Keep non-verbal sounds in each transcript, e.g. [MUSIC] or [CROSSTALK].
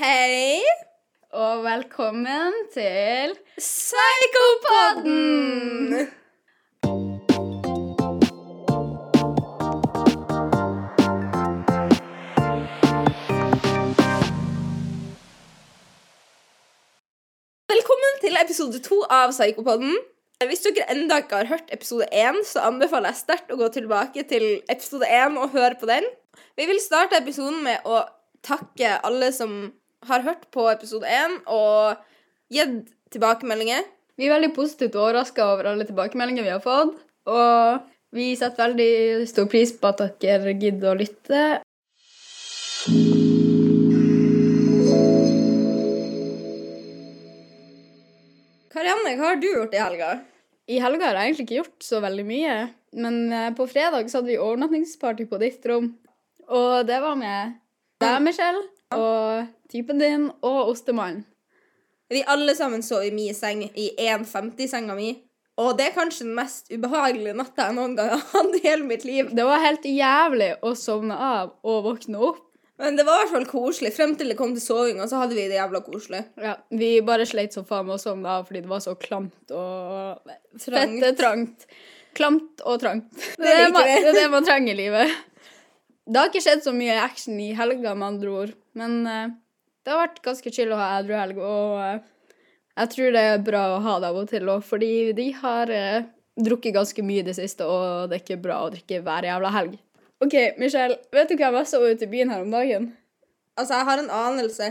Hei, Og velkommen til Psykopodden! Velkommen til episode to av Psykopodden. Hvis dere enda ikke har hørt episode én, så anbefaler jeg sterkt å gå tilbake til episode én og høre på den. Vi vil starte episoden med å takke alle som har hørt på episode én og gitt tilbakemeldinger. Vi er veldig positivt overraska over alle tilbakemeldinger vi har fått. Og vi setter veldig stor pris på at dere gidder å lytte. Karianne, hva har du gjort i helga? I helga har jeg egentlig ikke gjort så veldig mye. Men eh, på fredag så hadde vi overnattingsparty på ditt rom. Og det var med deg, Michelle, og typen din og ostemannen. Vi alle sammen sov i min seng, i 1,50-senga mi. Og det er kanskje den mest ubehagelige natta jeg noen gang har hatt i hele mitt liv. Det var helt jævlig å sovne av og våkne opp. Men det var i hvert fall koselig. Frem til det kom til sovinga, så hadde vi det jævla koselig. Ja, Vi bare sleit som faen med å sovne av fordi det var så klamt og. Fette trangt. Klamt og trangt. Det Det er det, man, det er det man trenger i livet. Det har ikke skjedd så mye action i helga, med andre ord. Men eh, det har vært ganske chill å ha edru helg, og eh, jeg tror det er bra å ha det av og til òg, fordi de har eh, drukket ganske mye i det siste, og det er ikke bra å drikke hver jævla helg. OK, Michelle, vet du hva jeg så ute i byen her om dagen? Altså, jeg har en anelse.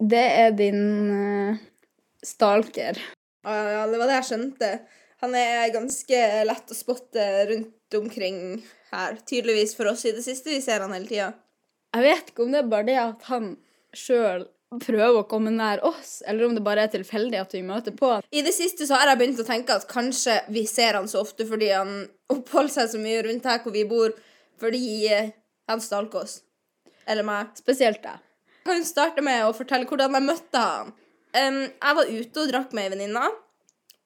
Det er din eh, stalker. Ja, ja, det var det jeg skjønte. Han er ganske lett å spotte rundt omkring her. Tydeligvis for oss i det siste. Vi ser han hele tida. Jeg vet ikke om det er bare det at han sjøl prøver å komme nær oss, eller om det bare er tilfeldig at vi møter på han. I det siste så har jeg begynt å tenke at kanskje vi ser han så ofte fordi han oppholder seg så mye rundt her hvor vi bor, fordi eh, han stalker oss. Eller meg. Spesielt deg. Jeg kan jo starte med å fortelle hvordan jeg møtte han. Um, jeg var ute og drakk med ei venninne,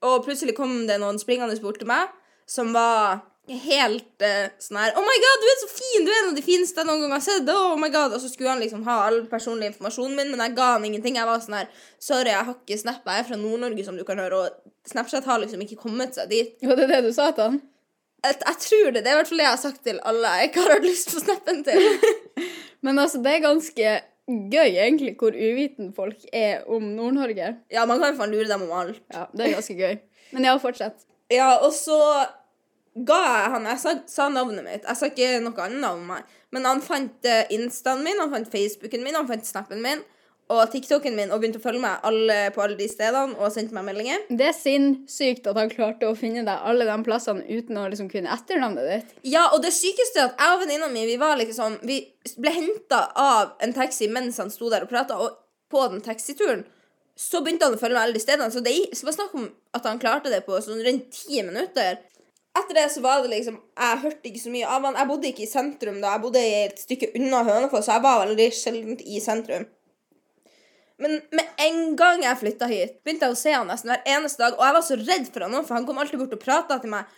og plutselig kom det noen springende bort til meg som var helt uh, sånn her Oh my god, du er så fin! Du er en av de fineste jeg noen gang har sett! Oh my god Og så skulle han liksom ha all personlig informasjonen min, men jeg ga han ingenting. Jeg var sånn her Sorry, jeg har ikke Snap. Jeg er fra Nord-Norge, som du kan høre, og Snapchat har liksom ikke kommet seg dit. Jo, det er det du sa til han? Jeg, jeg tror det. Det er i hvert fall det jeg har sagt til alle jeg ikke har hatt lyst på snappen til. [LAUGHS] Men altså, det er ganske gøy, egentlig, hvor uviten folk er om Nord-Norge. ja, man kan jo faen lure dem om alt. Ja, det er ganske gøy. Men ja, fortsett. Ja, og så ga jeg han Jeg sa, sa navnet mitt. Jeg sa ikke noe annet om meg. Men han fant eh, instaen min, han fant Facebooken min, han fant snappen min og TikToken min og begynte å følge meg alle, på alle de stedene og sendte meg meldinger. Det er sinnssykt at han klarte å finne deg alle de plassene uten å liksom kunne etternavnet ditt. Ja, og det sykeste er at jeg og venninna mi vi var liksom Vi ble henta av en taxi mens han sto der og prata, og på den taxituren så begynte han å følge meg alle de stedene. Så det var snakk om at han klarte det på sånn rundt ti minutter. Etter det så var det liksom Jeg hørte ikke så mye av han. Jeg bodde ikke i sentrum da. Jeg bodde et stykke unna Hønefoss, så jeg var veldig sjelden i sentrum. Men med en gang jeg flytta hit, begynte jeg å se han nesten hver eneste dag. Og jeg var så redd for han nå, for han kom alltid bort og prata til meg.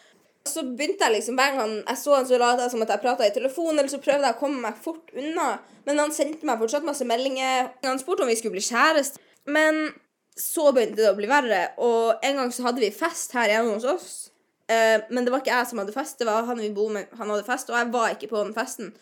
Så begynte jeg liksom, Hver gang jeg så han, så lot jeg som at jeg prata i telefon, eller så prøvde jeg å komme meg fort unna. Men han sendte meg fortsatt masse meldinger. Han spurte om vi skulle bli kjæreste. Men så begynte det å bli verre, og en gang så hadde vi fest her hjemme hos oss. Eh, men det var ikke jeg som hadde fest, det var han vi bor med, han hadde fest, og jeg var ikke på den festen.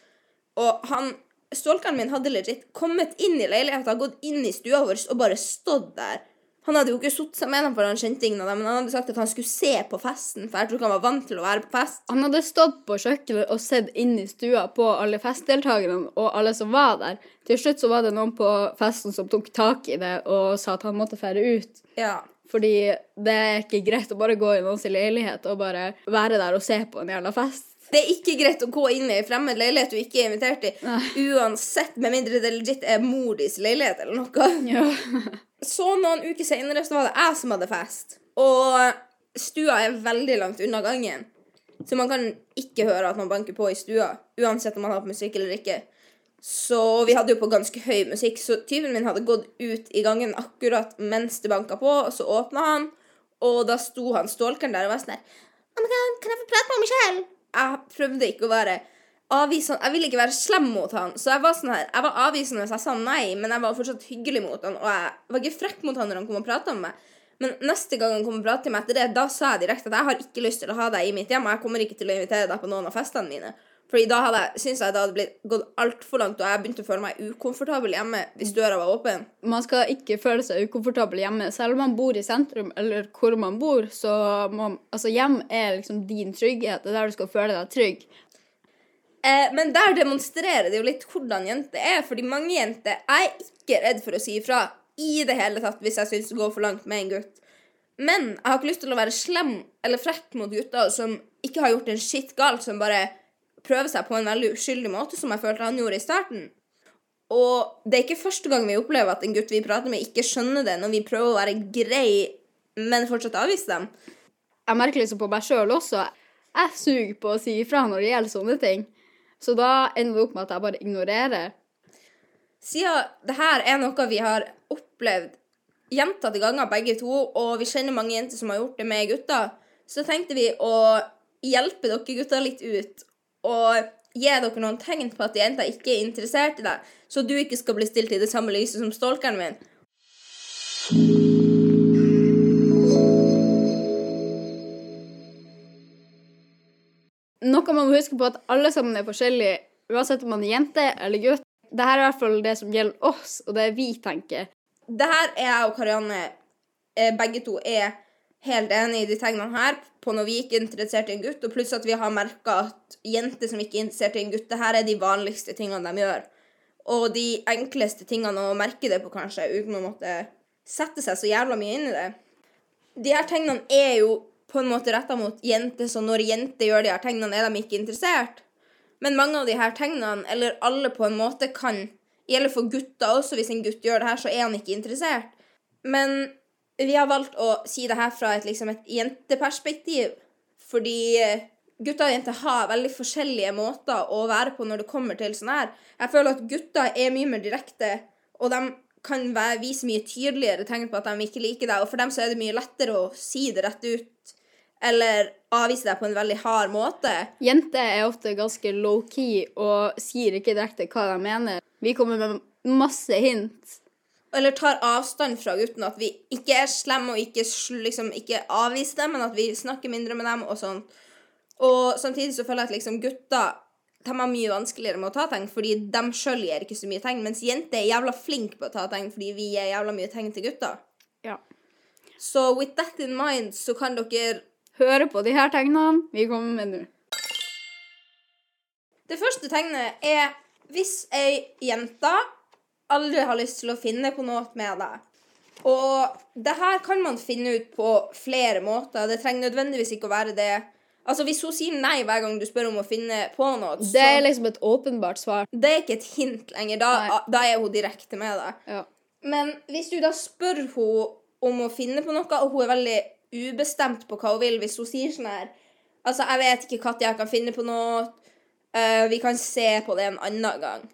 Og han, Stolkeren min hadde legit kommet inn i leiligheten, gått inn i stua vår og bare stått der. Han hadde jo ikke satt seg med dem, for han kjente ingen av dem, men han hadde sagt at han skulle se på festen, for jeg tror ikke han var vant til å være på fest. Han hadde stått på kjøkkenet og sett inn i stua på alle festdeltakerne og alle som var der. Til slutt så var det noen på festen som tok tak i det og sa at han måtte fære ut. Ja. Fordi det er ikke greit å bare gå i noens leilighet og bare være der og se på en jævla fest. Det er ikke greit å gå inn i en fremmed leilighet du ikke er invitert i, uansett, med mindre det legit er mor dis leilighet eller noe. Ja. Så noen uker senere så var det jeg som hadde fest. Og stua er veldig langt unna gangen. Så man kan ikke høre at man banker på i stua, uansett om man har på musikk eller ikke. Så vi hadde jo på ganske høy musikk, så tyven min hadde gått ut i gangen akkurat mens det banka på, og så åpna han, og da sto han stalkeren der og var sånn her kan jeg få prate med Michelle? Jeg prøvde ikke å være avvisende Jeg ville ikke være slem mot han, så jeg var sånn her Jeg var avvisende hvis jeg sa nei, men jeg var fortsatt hyggelig mot han, og jeg var ikke frekk mot han når han kom og prata med meg. Men neste gang han kom og pratet til meg etter det, da sa jeg direkte at jeg har ikke lyst til å ha deg i mitt hjem, og jeg kommer ikke til å invitere deg på noen av festene mine. Fordi da hadde jeg, synes jeg det hadde blitt gått altfor langt, og jeg begynte å føle meg ukomfortabel hjemme hvis døra var åpen. Man skal ikke føle seg ukomfortabel hjemme. Selv om man bor i sentrum, eller hvor man bor, så må Altså, hjem er liksom din trygghet. Det er der du skal føle deg trygg. Eh, men der demonstrerer det jo litt hvordan jenter er, fordi mange jenter er ikke redd for å si ifra i det hele tatt hvis jeg syns det går for langt med en gutt. Men jeg har ikke lyst til å være slem eller frekk mot gutter som ikke har gjort en skitt galt, som bare prøver seg på en veldig uskyldig måte, som jeg følte han gjorde i starten. Og det er ikke første gang vi opplever at en gutt vi prater med, ikke skjønner det når vi prøver å være grei, men fortsatt avvise dem. Jeg merker liksom på meg sjøl også. Jeg suger på å si ifra når det gjelder sånne ting. Så da ender det opp med at jeg bare ignorerer. Siden det her er noe vi har opplevd gjentatte ganger begge to, og vi kjenner mange jenter som har gjort det med gutter, så tenkte vi å hjelpe dere gutter litt ut og gi dere noen tegn på at jenta ikke er interessert i deg, så du ikke skal bli stilt i det samme lyset som stalkeren min. Noe man må huske på at alle sammen er forskjellige, uansett om man er jente eller gutt. Dette er i hvert fall det som gjelder oss, og det vi tenker. Det her er jeg og Karianne eh, begge to er helt enig i de tegnene her på når vi ikke er interessert i en gutt, og pluss at vi har merka at jenter som ikke er interessert i en gutt, det her er de vanligste tingene de gjør. Og de enkleste tingene å merke det på, kanskje, uten å måtte sette seg så jævla mye inn i det. De her tegnene er jo på en måte retta mot jenter, så når jenter gjør de her tegnene, er de ikke interessert. Men mange av de her tegnene, eller alle på en måte, kan gjelde for gutter også. Hvis en gutt gjør det her, så er han ikke interessert. Men vi har valgt å si det her fra et, liksom, et jenteperspektiv, fordi eh, gutter og jenter har veldig forskjellige måter å være på når det kommer til sånn her. Jeg føler at gutter er mye mer direkte, og de kan være, vise mye tydeligere tegn på at de ikke liker deg, og for dem så er det mye lettere å si det rett ut, eller avvise deg på en veldig hard måte. Jenter er ofte ganske low-key og sier ikke direkte hva de mener. Vi kommer med masse hint. Eller tar avstand fra gutten, at vi ikke er slemme og ikke, liksom, ikke avviser dem, men at vi snakker mindre med dem og sånn. Og samtidig så føler jeg at liksom gutter de har mye vanskeligere med å ta tegn, fordi de sjøl gir ikke så mye tegn, mens jenter er jævla flinke på å ta tegn fordi vi gir jævla mye tegn til gutter. Ja. Så with that in mind så kan dere Høre på de her tegnene vi kommer med nå. Det første tegnet er hvis ei jente aldri har lyst til å finne på noe med deg. Og det her kan man finne ut på flere måter. Det trenger nødvendigvis ikke å være det. Altså Hvis hun sier nei hver gang du spør om å finne på noe, så Det er liksom et åpenbart svar. det er ikke et hint lenger. Da, da er hun direkte med deg. Ja. Men hvis du da spør henne om å finne på noe, og hun er veldig ubestemt på hva hun vil, hvis hun sier sånn her Altså, jeg vet ikke når jeg kan finne på noe. Uh, vi kan se på det en annen gang.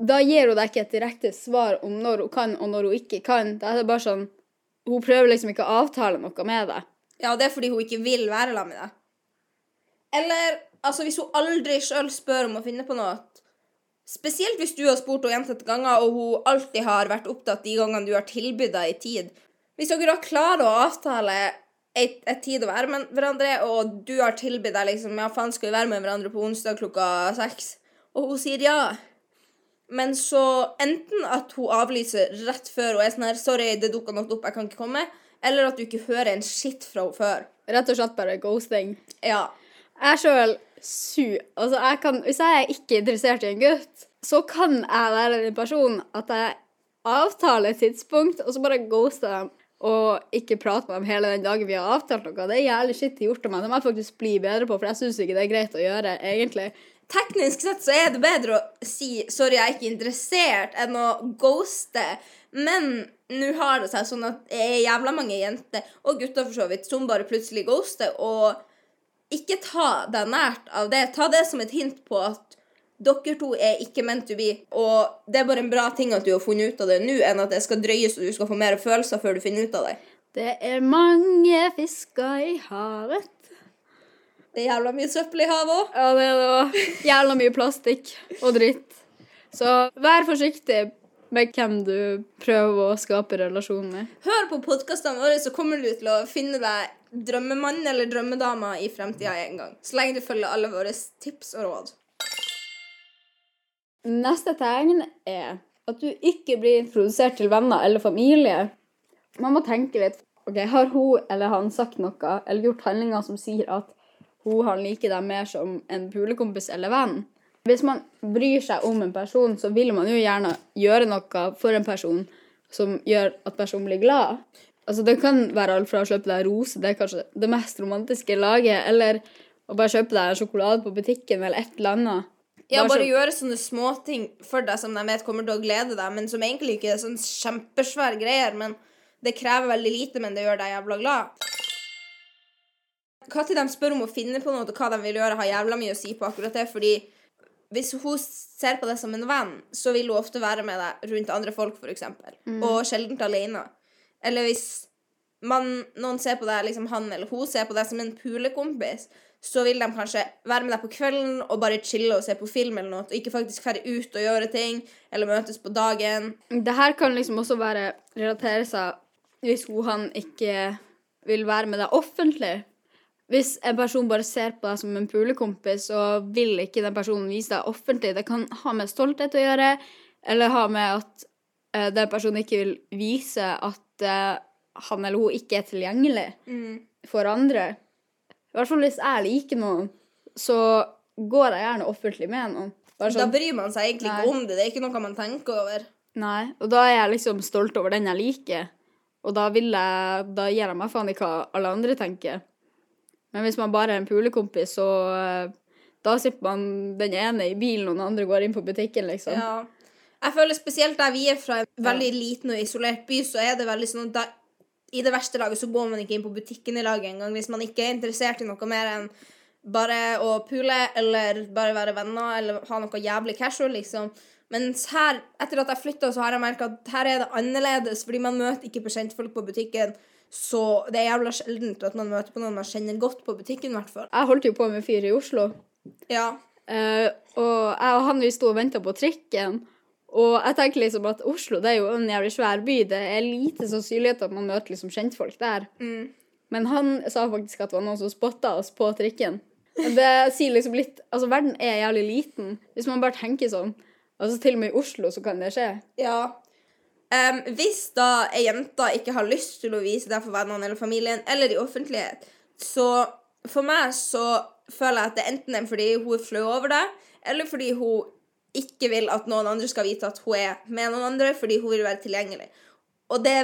Da gir hun deg ikke et direkte svar om når hun kan og når hun ikke kan. Da er det bare sånn Hun prøver liksom ikke å avtale noe med deg. Ja, det er fordi hun ikke vil være sammen med deg. Eller altså, hvis hun aldri sjøl spør om å finne på noe Spesielt hvis du har spurt henne gjentatte ganger, og hun alltid har vært opptatt de gangene du har tilbudt henne i tid. Hvis dere da klarer å avtale et tid å være med hverandre, og du har tilbudt deg liksom Ja, faen, skal vi være med hverandre på onsdag klokka seks? Og hun sier ja. Men så enten at hun avlyser rett før og er sånn her Sorry, det dukka noe opp, jeg kan ikke komme. Eller at du ikke hører en skitt fra henne før. Rett og slett bare ghosting. Ja. Jeg sjøl su... Altså, jeg kan Hvis jeg er ikke interessert i en gutt, så kan jeg være den personen at jeg avtaler et tidspunkt, og så bare ghoster dem. Og ikke prate med dem hele den dagen vi har avtalt noe. Det er jævlig shitty gjort av meg. Det må jeg faktisk bli bedre på, for jeg syns ikke det er greit å gjøre, egentlig. Teknisk sett så er det bedre å si 'sorry, jeg er ikke interessert', enn å ghoste. Men nå har det seg sånn at det er jævla mange jenter, og gutter for så vidt, som bare plutselig ghoster. Og ikke ta deg nært av det. Ta det som et hint på at dere to er ikke meant to be. Og det er bare en bra ting at du har funnet ut av det nå, enn at det skal drøyes og du skal få mer følelser før du finner ut av det. Det er mange fisker i havet. Det er jævla mye søppel i havet òg. Ja, det er det òg. Jævla mye plastikk og dritt. Så vær forsiktig med hvem du prøver å skape relasjon med. Hør på podkastene våre, så kommer du til å finne deg drømmemann eller drømmedama i fremtida en gang. Så lenge du følger alle våre tips og råd. Neste tegn er at du ikke blir introdusert til venner eller familie. Man må tenke litt. Ok, Har hun eller han sagt noe eller gjort handlinger som sier at hun han liker deg mer som en pulekompis eller venn? Hvis man bryr seg om en person, så vil man jo gjerne gjøre noe for en person som gjør at personen blir glad. Altså Det kan være alt fra å kjøpe deg rose, det er kanskje det mest romantiske laget, eller å bare kjøpe deg en sjokolade på butikken eller et eller annet. Ja, Bare bare gjøre sånne småting for deg som de vet kommer til å glede deg, men som egentlig ikke er sånn kjempesvære greier. Men det krever veldig lite, men det gjør deg jævla glad. Når de spør om å finne på noe og hva de vil gjøre, har jævla mye å si på akkurat det. Fordi hvis hun ser på deg som en venn, så vil hun ofte være med deg rundt andre folk, f.eks. Mm. Og sjelden alene. Eller hvis man, noen ser på deg, liksom han eller hun ser på deg som en pulekompis, så vil de kanskje være med deg på kvelden og bare chille og se på film eller noe, og ikke faktisk dra ut og gjøre ting, eller møtes på dagen. Det her kan liksom også være relatere seg hvis hun han ikke vil være med deg offentlig. Hvis en person bare ser på deg som en pulekompis, og vil ikke den personen vise deg offentlig, det kan ha med stolthet å gjøre, eller ha med at uh, den personen ikke vil vise at uh, han eller hun ikke er tilgjengelig for andre. I hvert fall hvis jeg liker noen, så går jeg gjerne offentlig med noen. Bare Da sånn, bryr man seg egentlig Nei. ikke om det. Det er ikke noe man tenker over. Nei, og da er jeg liksom stolt over den jeg liker. Og da vil jeg Da gir jeg meg faen i hva alle andre tenker. Men hvis man bare er en pulekompis, så eh, Da sitter man den ene i bilen, og den andre går inn på butikken, liksom. Ja. Jeg føler spesielt der vi er fra en veldig liten og isolert by, så er det veldig sånn at da, i det verste laget så går man ikke inn på butikken i laget engang hvis man ikke er interessert i noe mer enn bare å pule eller bare være venner eller ha noe jævlig casual, liksom. Mens her, etter at jeg flytta, så har jeg merka at her er det annerledes, fordi man møter ikke på kjentfolk på butikken. Så det er jævla sjeldent at man møter på noen man kjenner godt på butikken, i hvert fall. Jeg holdt jo på med fyr i Oslo, Ja. eh, og jeg og han vi sto og venta på trikken. Og jeg tenker liksom at Oslo det er jo en jævlig svær by. Det er lite sannsynlighet at man møter liksom kjentfolk der. Mm. Men han sa faktisk at det var noen som spotta oss på trikken. Det sier liksom litt Altså, verden er jævlig liten. Hvis man bare tenker sånn. Altså, til og med i Oslo så kan det skje. Ja. Em, hvis da ei jente ikke har lyst til å vise det for vennene eller familien, eller i offentlighet, så for meg så føler jeg at det enten er fordi hun er flau over det, eller fordi hun ikke vil at noen andre skal vite at hun er med noen andre, fordi hun vil være tilgjengelig. Og det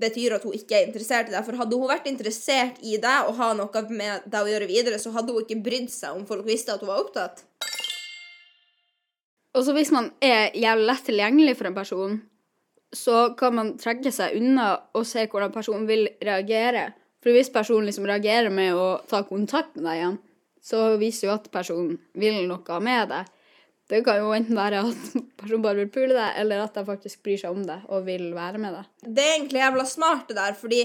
betyr at hun ikke er interessert i det. For hadde hun vært interessert i det og ha noe med det å gjøre videre, så hadde hun ikke brydd seg om folk visste at hun var opptatt. Og så hvis man er jævlig lett tilgjengelig for en person, så kan man trekke seg unna og se hvordan personen vil reagere. For hvis personen liksom reagerer med å ta kontakt med deg igjen, så viser jo at personen vil noe med deg. Det kan jo enten være at [LAUGHS] personen bare vil pule deg, eller at de faktisk bryr seg om deg og vil være med deg. Det er egentlig jævla smart, det der, fordi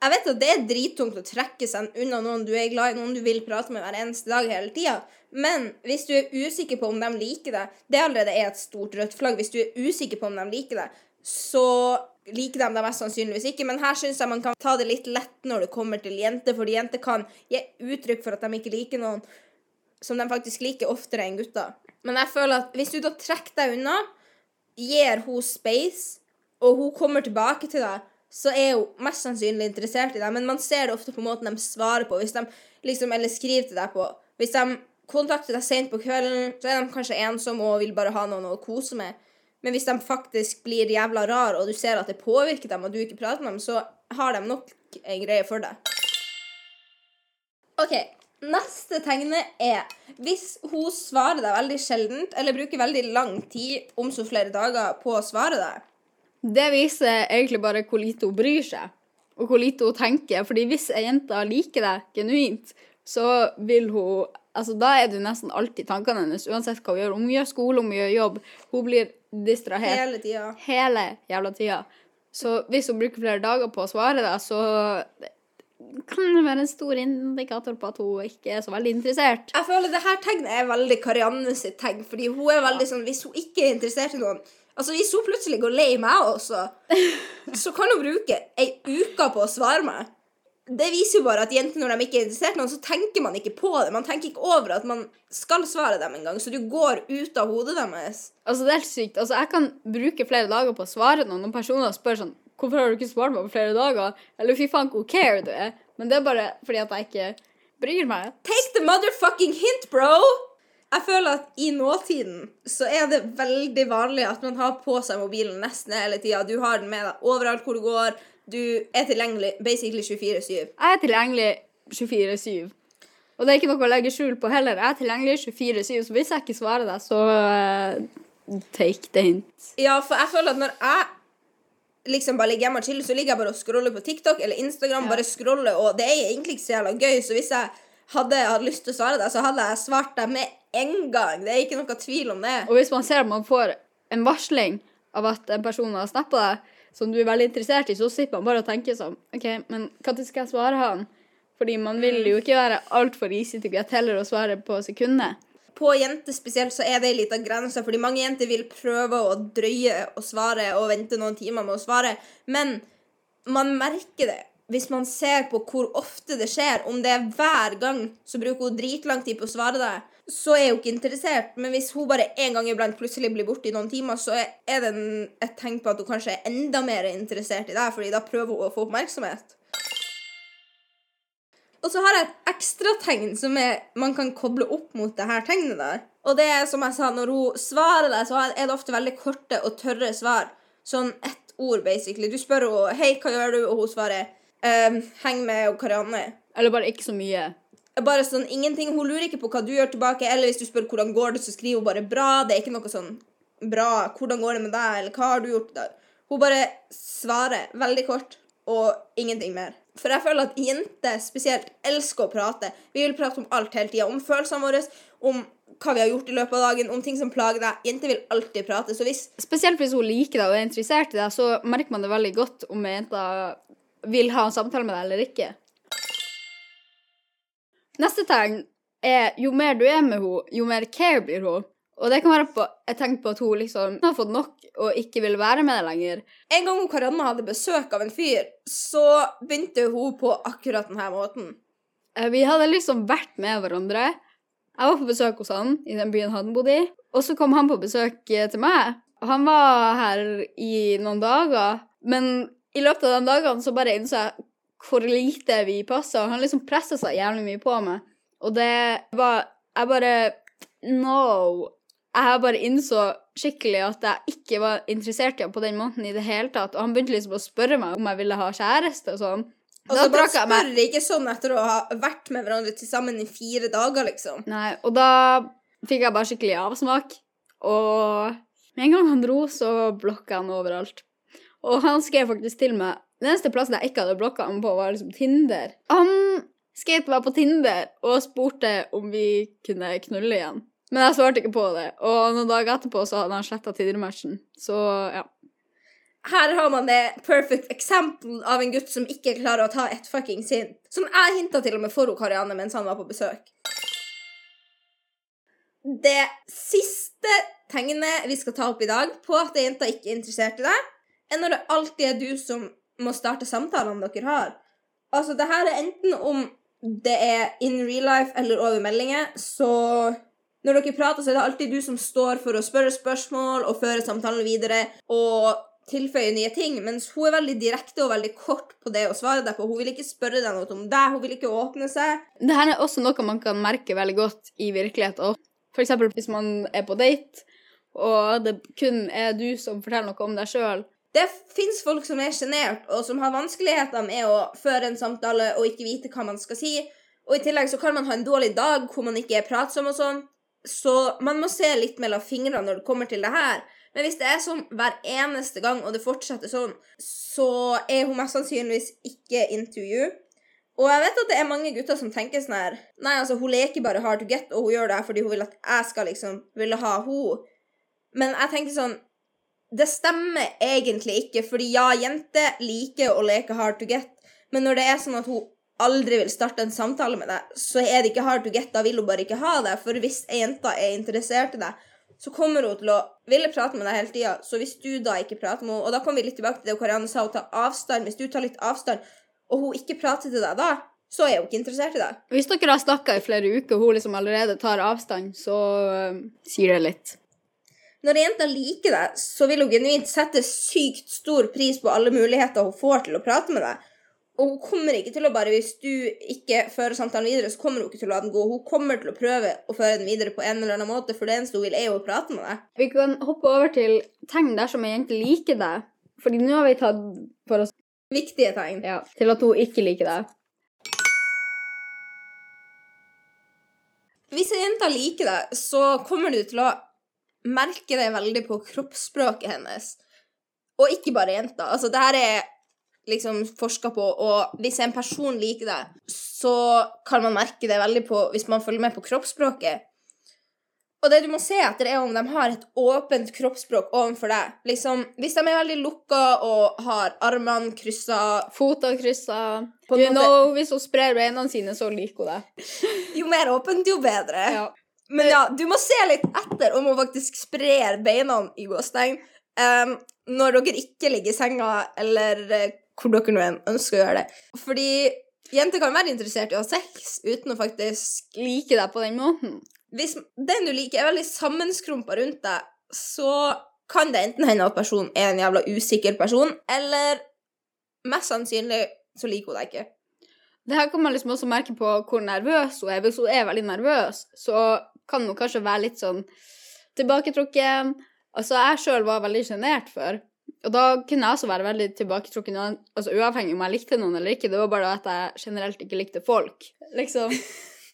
jeg vet at det er drittungt å trekke seg unna noen du er glad i, noen du vil prate med hver eneste dag hele tida. Men hvis du er usikker på om de liker deg, det allerede er et stort rødt flagg. Hvis du er usikker på om de liker deg, så liker de deg mest sannsynligvis ikke. Men her syns jeg man kan ta det litt lett når det kommer til jenter, fordi jenter kan gi uttrykk for at de ikke liker noen som de faktisk liker oftere enn gutter. Men jeg føler at hvis du da trekker deg unna, gir hun space, og hun kommer tilbake til deg, så er hun mest sannsynlig interessert i deg. Men man ser det ofte på måten de svarer på, hvis de liksom, eller skriver til deg på. Hvis de kontakter deg sent på kvelden, så er de kanskje ensomme og vil bare ha noen å kose med. Men hvis de faktisk blir jævla rar, og du ser at det påvirker dem, og du ikke prater med dem, så har de nok en greie for deg. OK. Neste tegne er hvis hun svarer deg veldig sjeldent, eller bruker veldig lang tid, om så flere dager, på å svare deg. Det viser egentlig bare hvor lite hun bryr seg, og hvor lite hun tenker. Fordi hvis ei jente liker deg genuint, så vil hun Altså, da er du nesten alltid tankene hennes, uansett hva hun gjør. Om hun gjør skole, om hun gjør jobb. Hun blir distrahert Hele tida. hele jævla tida. Så hvis hun bruker flere dager på å svare deg, så kan det være en stor indikator på at hun ikke er så veldig interessert. Jeg føler det her tegnet er veldig Karianne sitt tegn, fordi hun er veldig sånn Hvis hun ikke er interessert i noen Altså, hvis hun plutselig går lei meg også, [LAUGHS] så kan hun bruke ei uke på å svare meg. Det viser jo bare at jenter, når de ikke er interessert i noen, så tenker man ikke på det. Man tenker ikke over at man skal svare dem engang, så du går ut av hodet deres. Altså, det er helt sykt. Altså, jeg kan bruke flere dager på å svare noen, når personer spør sånn Hvorfor har du ikke svart meg på flere dager? Eller fy faen, hvor care du er. Men det er bare fordi at jeg ikke bryr meg. Take the motherfucking hint, bro! Jeg føler at i nåtiden så er det veldig vanlig at man har på seg mobilen nesten hele tida. Du har den med deg overalt hvor du går. Du er tilgjengelig basically 24-7. Jeg er tilgjengelig 24-7. Og det er ikke noe å legge skjul på heller. Jeg er tilgjengelig 24-7, så hvis jeg ikke svarer deg, så uh, take the hint. Ja, for jeg føler at når jeg liksom bare ligger hjemme og chiller, så ligger jeg bare og scroller på TikTok eller Instagram, Ja. bare scroller, og det er egentlig ikke så jævla gøy, så hvis jeg hadde hatt lyst til å svare deg, så hadde jeg svart deg med en gang. Det er ikke noe tvil om det. Og hvis man ser at man får en varsling av at en person har snappa deg, som du er veldig interessert i, så slipper man bare å tenke sånn OK, men når skal jeg svare han? Fordi man vil jo ikke være altfor easy til get heller å svare på sekundet. På jenter spesielt så er det ei lita grense, fordi mange jenter vil prøve å drøye å svare og vente noen timer med å svare, men man merker det hvis man ser på hvor ofte det skjer. Om det er hver gang, så bruker hun dritlang tid på å svare deg, så er hun ikke interessert. Men hvis hun bare en gang iblant plutselig blir borte i noen timer, så er det et tegn på at hun kanskje er enda mer interessert i deg, fordi da prøver hun å få oppmerksomhet. Og så har jeg et ekstrategn som er, man kan koble opp mot det her tegnet der. Og det er som jeg sa, når hun svarer deg, så er det ofte veldig korte og tørre svar. Sånn ett ord, basically. Du spør henne 'Hei, hva gjør du?' og hun svarer ehm, 'Heng med Karianne'. Eller bare ikke så mye. Bare sånn ingenting. Hun lurer ikke på hva du gjør tilbake, eller hvis du spør hvordan går det, så skriver hun bare 'bra'. Det er ikke noe sånn 'bra', 'hvordan går det med deg', eller 'hva har du gjort'? da? Hun bare svarer veldig kort og ingenting mer. For jeg føler at jenter spesielt elsker å prate. Vi vil prate om alt hele tida. Om følelsene våre, om hva vi har gjort i løpet av dagen, om ting som plager deg. Jenter vil alltid prate. Så hvis Spesielt hvis hun liker deg og er interessert i deg, så merker man det veldig godt om ei jente vil ha en samtale med deg eller ikke. Neste tegn er jo mer du er med henne, jo mer care blir hun. Og det kan være på, jeg tenkte på at hun liksom har fått nok og ikke vil være med deg lenger. en gang hun Karanna hadde besøk av en fyr, så begynte hun på akkurat denne måten. Eh, Vi hadde liksom vært med hverandre. Jeg var på besøk hos han i den byen han bodde i. Og så kom han på besøk eh, til meg. Han var her i noen dager. Men i løpet av de dagene så bare innså jeg hvor lite vi passa. Han liksom pressa seg jævlig mye på meg. Og det var Jeg bare No. Jeg bare innså skikkelig at jeg ikke var interessert i ham på den måten i det hele tatt. Og han begynte liksom å spørre meg om jeg ville ha kjæreste og sånn. Og så bare jeg meg- spør ikke sånn etter å ha vært med hverandre til sammen i fire dager, liksom. Nei, og da fikk jeg bare skikkelig avsmak. Og med en gang han dro, så blokka han overalt. Og han skrev faktisk til meg Den eneste plassen jeg ikke hadde blokka ham på, var liksom Tinder. Han skate meg på Tinder og spurte om vi kunne knulle igjen. Men jeg svarte ikke på det. Og noen dager etterpå så hadde han sletta Tinder-matchen. Så ja. Her har man det perfect example av en gutt som ikke klarer å ta et fucking sinn. Som jeg hinta til og med for Karianne mens han var på besøk. Det siste tegnet vi skal ta opp i dag på at ei jente ikke er interessert i deg, er når det alltid er du som må starte samtalene dere har. Altså, det her er enten om det er in real life eller over meldinger, så når dere prater, så er det alltid du som står for å spørre spørsmål og føre samtalen videre og tilføye nye ting, mens hun er veldig direkte og veldig kort på det å svare deg på. Hun vil ikke spørre deg noe om deg, hun vil ikke åpne seg. Det her er også noe man kan merke veldig godt i virkeligheten. Eksempel hvis man er på date, og det kun er du som forteller noe om deg sjøl. Det fins folk som er sjenert, og som har vanskeligheter med å føre en samtale og ikke vite hva man skal si. Og i tillegg så kan man ha en dårlig dag hvor man ikke er pratsom og sånn. Så man må se litt mellom fingrene når det kommer til det her. Men hvis det er sånn hver eneste gang, og det fortsetter sånn, så er hun mest sannsynligvis ikke into you. Og jeg vet at det er mange gutter som tenker sånn her Nei, altså, hun leker bare hard to get, og hun gjør det fordi hun vil at jeg skal liksom ville ha henne. Men jeg tenker sånn det stemmer egentlig ikke, fordi ja, jenter liker å leke hard to get, men når det er sånn at hun aldri vil starte en samtale med deg, så er det ikke hard to get, da vil hun bare ikke ha deg. For hvis ei jente er interessert i deg, så kommer hun til å ville prate med deg hele tida. Så hvis du da ikke prater med henne Og da kommer vi litt tilbake til det Karianne sa, hun ta avstand. Hvis du tar litt avstand, og hun ikke prater til deg da, så er hun ikke interessert i deg. Hvis dere har snakka i flere uker, og hun liksom allerede tar avstand, så uh, sier det litt. Når ei jente liker deg, så vil hun genuint sette sykt stor pris på alle muligheter hun får til å prate med deg. Og hun kommer ikke til å bare, hvis du ikke fører samtalen videre, så kommer hun ikke til å la den gå. Hun kommer til å prøve å føre den videre på en eller annen måte, for det eneste hun vil, er jo å prate med deg. Vi kan hoppe over til tegn dersom ei jente liker deg. Fordi nå har vi tatt for oss Viktige tegn. ja, til at hun ikke liker deg. Hvis ei jente liker deg, så kommer du til å merke det veldig på kroppsspråket hennes. Og ikke bare jenta. Altså, det her er liksom forska på, og hvis en person liker deg, så kan man merke det veldig på hvis man følger med på kroppsspråket. Og det du må se etter, er om de har et åpent kroppsspråk overfor deg. Liksom, hvis de er veldig lukka og har armene kryssa Fota kryssa. You know, hvis hun sprer beina sine, så liker hun det. Jo mer åpent, jo bedre. Ja. Men ja, du må se litt etter om hun faktisk sprer beina i gåstegn um, når dere ikke ligger i senga, eller eh, hvor dere nå enn ønsker å gjøre det. Fordi jenter kan være interessert i å ha sex uten å faktisk Like deg på den måten. Hvis den du liker, er veldig sammenskrumpa rundt deg, så kan det enten hende at personen er en jævla usikker person, eller mest sannsynlig så liker hun deg ikke. Det her kan man liksom også merke på hvor nervøs hun er. Hvis hun er veldig nervøs, så kan hun kanskje være litt sånn tilbaketrukken. Altså, jeg sjøl var veldig sjenert før. Og da kunne jeg også være veldig tilbaketrukken, altså uavhengig om jeg likte noen eller ikke. Det var bare at jeg generelt ikke likte folk. Liksom.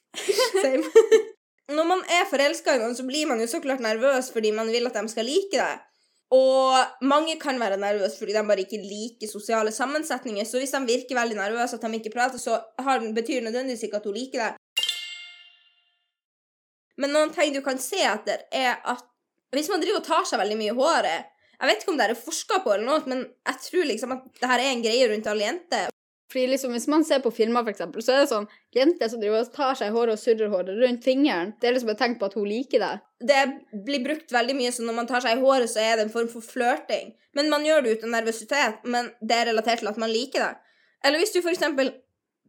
[LAUGHS] Same. [LAUGHS] Når man er forelska i noen, så blir man jo så klart nervøs fordi man vil at de skal like deg. Og mange kan være nervøse fordi de bare ikke liker sosiale sammensetninger. Så hvis de virker veldig nervøse at de ikke prater, så har betyr det nødvendigvis ikke at hun liker deg. Men noen ting du kan se etter, er at hvis man driver og tar seg veldig mye i håret Jeg vet ikke om det er forska på, eller noe, men jeg tror liksom at det her er en greie rundt alle jenter. Fordi liksom, Hvis man ser på filmer, for eksempel, så er det sånn jenter som driver og tar seg i håret og surrer håret rundt fingeren. Det er liksom et tegn på at hun liker det. det blir brukt veldig mye, så når man tar seg i håret, så er det en form for flørting. Men man gjør det uten nervøsitet, men det er relatert til at man liker det. Eller hvis du for eksempel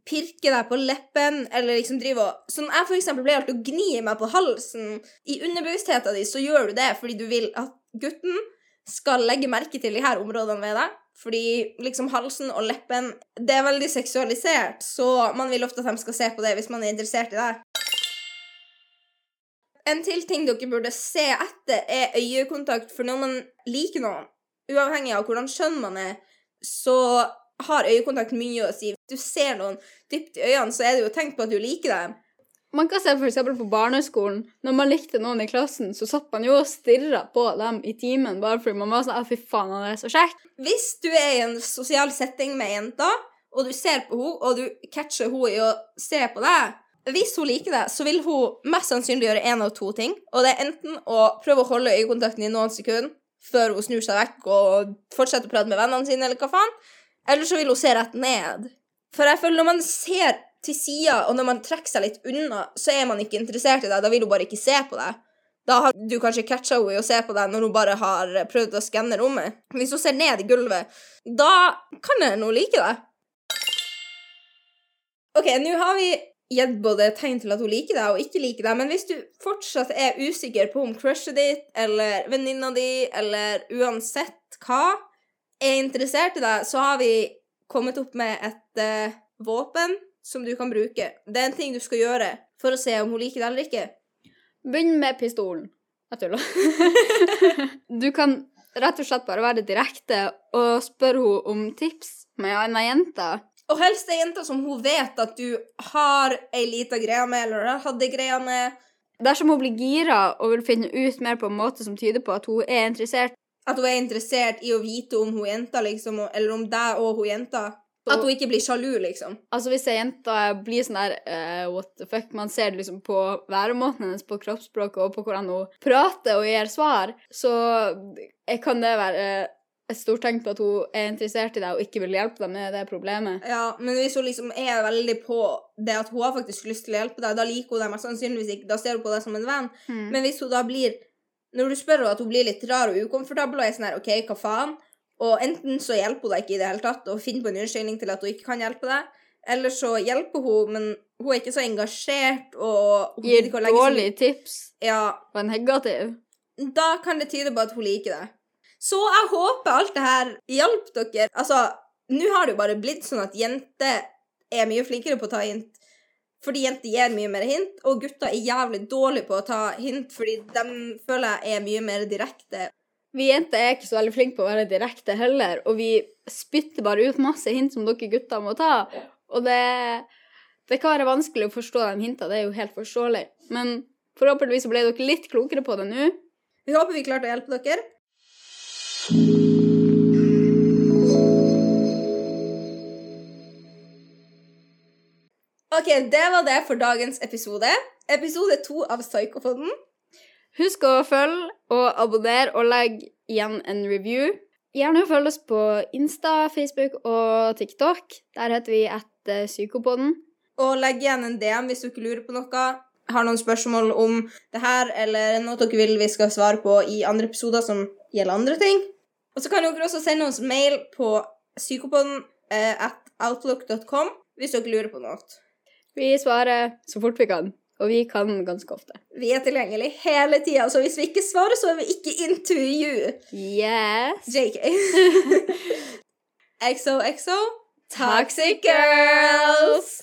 pirker deg på leppen, eller liksom drive og Sånn jeg for eksempel pleier alltid å gni meg på halsen. I underbevisstheten din så gjør du det fordi du vil at gutten skal legge merke til de her områdene ved deg. Fordi liksom halsen og leppen Det er veldig seksualisert, så man vil ofte at de skal se på det hvis man er interessert i deg. En til ting dere burde se etter, er øyekontakt. For når man liker noen, uavhengig av hvordan skjønn man er, så har øyekontakt mye å si. Hvis du ser noen dypt i øynene, så er det jo tenkt tegn på at du liker dem. Man kan se eksempel på barneskolen. Når man likte noen i klassen, så satt man jo og stirra på dem i timen bare fordi man var sånn «Å, Fy faen, han er så kjekk. Hvis du er i en sosial setting med jenta, og du ser på henne, og du catcher henne i å se på deg Hvis hun liker deg, så vil hun mest sannsynlig gjøre én av to ting. Og det er enten å prøve å holde øyekontakten i noen sekunder før hun snur seg vekk og fortsetter å prate med vennene sine, eller hva faen. Eller så vil hun se rett ned. For jeg føler når man ser til sida, og når man trekker seg litt unna, så er man ikke interessert i deg. Da vil hun bare ikke se på deg. Da har du kanskje catcha henne i å se på deg når hun bare har prøvd å skanne rommet. Hvis hun ser ned i gulvet, da kan hun like deg. OK, nå har vi gitt både tegn til at hun liker deg og ikke liker deg, men hvis du fortsatt er usikker på om crushet ditt eller venninna di eller uansett hva er interessert i deg, så har vi kommet opp med et uh, våpen som du kan bruke. Det er en ting du skal gjøre for å se om hun liker det eller ikke. Begynn med pistolen. Jeg tuller. [LAUGHS] du kan rett og slett bare være direkte og spørre henne om tips med annen jente. Og helst ei jente som hun vet at du har ei lita greie med, eller ei greie med. Dersom hun blir gira og vil finne ut mer på en måte som tyder på at hun er interessert, At hun er interessert i å vite om hun jenta, liksom, eller om deg og hun jenta. At hun ikke blir sjalu, liksom. Altså Hvis ei jente blir sånn der uh, what the fuck Man ser det liksom på væremåten hennes, på kroppsspråket og på hvordan hun prater og gir svar, så jeg kan det være et stort tegn på at hun er interessert i deg og ikke vil hjelpe deg med det problemet. Ja, men hvis hun liksom er veldig på det at hun har faktisk lyst til å hjelpe deg, da liker hun deg mest sannsynligvis ikke. Da ser hun på deg som en venn. Mm. Men hvis hun da blir Når du spør henne at hun blir litt rar og ukomfortabel og er sånn her OK, hva faen? Og enten så hjelper hun deg ikke i det hele tatt og finner på en unnskyldning til at hun ikke kan hjelpe deg, eller så hjelper hun, men hun er ikke så engasjert og Gir dårlige tips Ja, er negativ. da kan det tyde på at hun liker deg. Så jeg håper alt det her hjalp dere. Altså, nå har det jo bare blitt sånn at jenter er mye flinkere på å ta hint. Fordi jenter gir mye mer hint, og gutter er jævlig dårlige på å ta hint, fordi de føler jeg er mye mer direkte. Vi jenter er ikke så veldig flinke på å være direkte heller, og vi spytter bare ut masse hint som dere gutter må ta. Og det, det kan være vanskelig å forstå de hintene, det er jo helt forståelig. Men forhåpentligvis ble dere litt klokere på det nå. Vi håper vi klarte å hjelpe dere. Ok, det var det for dagens episode. Episode to av Psykofoden. Husk å følge og abonnere og legge igjen en review. Gjerne følg oss på Insta, Facebook og TikTok. Der heter vi etter Psykopoden. Og legg igjen en DM hvis dere lurer på noe. Har noen spørsmål om det her, eller noe dere vil vi skal svare på i andre episoder som gjelder andre ting. Og så kan dere også sende oss mail på psykopoden eh, at outlook.com hvis dere lurer på noe. Vi svarer så fort vi kan, og vi kan ganske ofte. Vi er tilgjengelig hele tida, så hvis vi ikke svarer, så er vi ikke intervju. Yes! JK. [LAUGHS] XOXO Toxic Girls!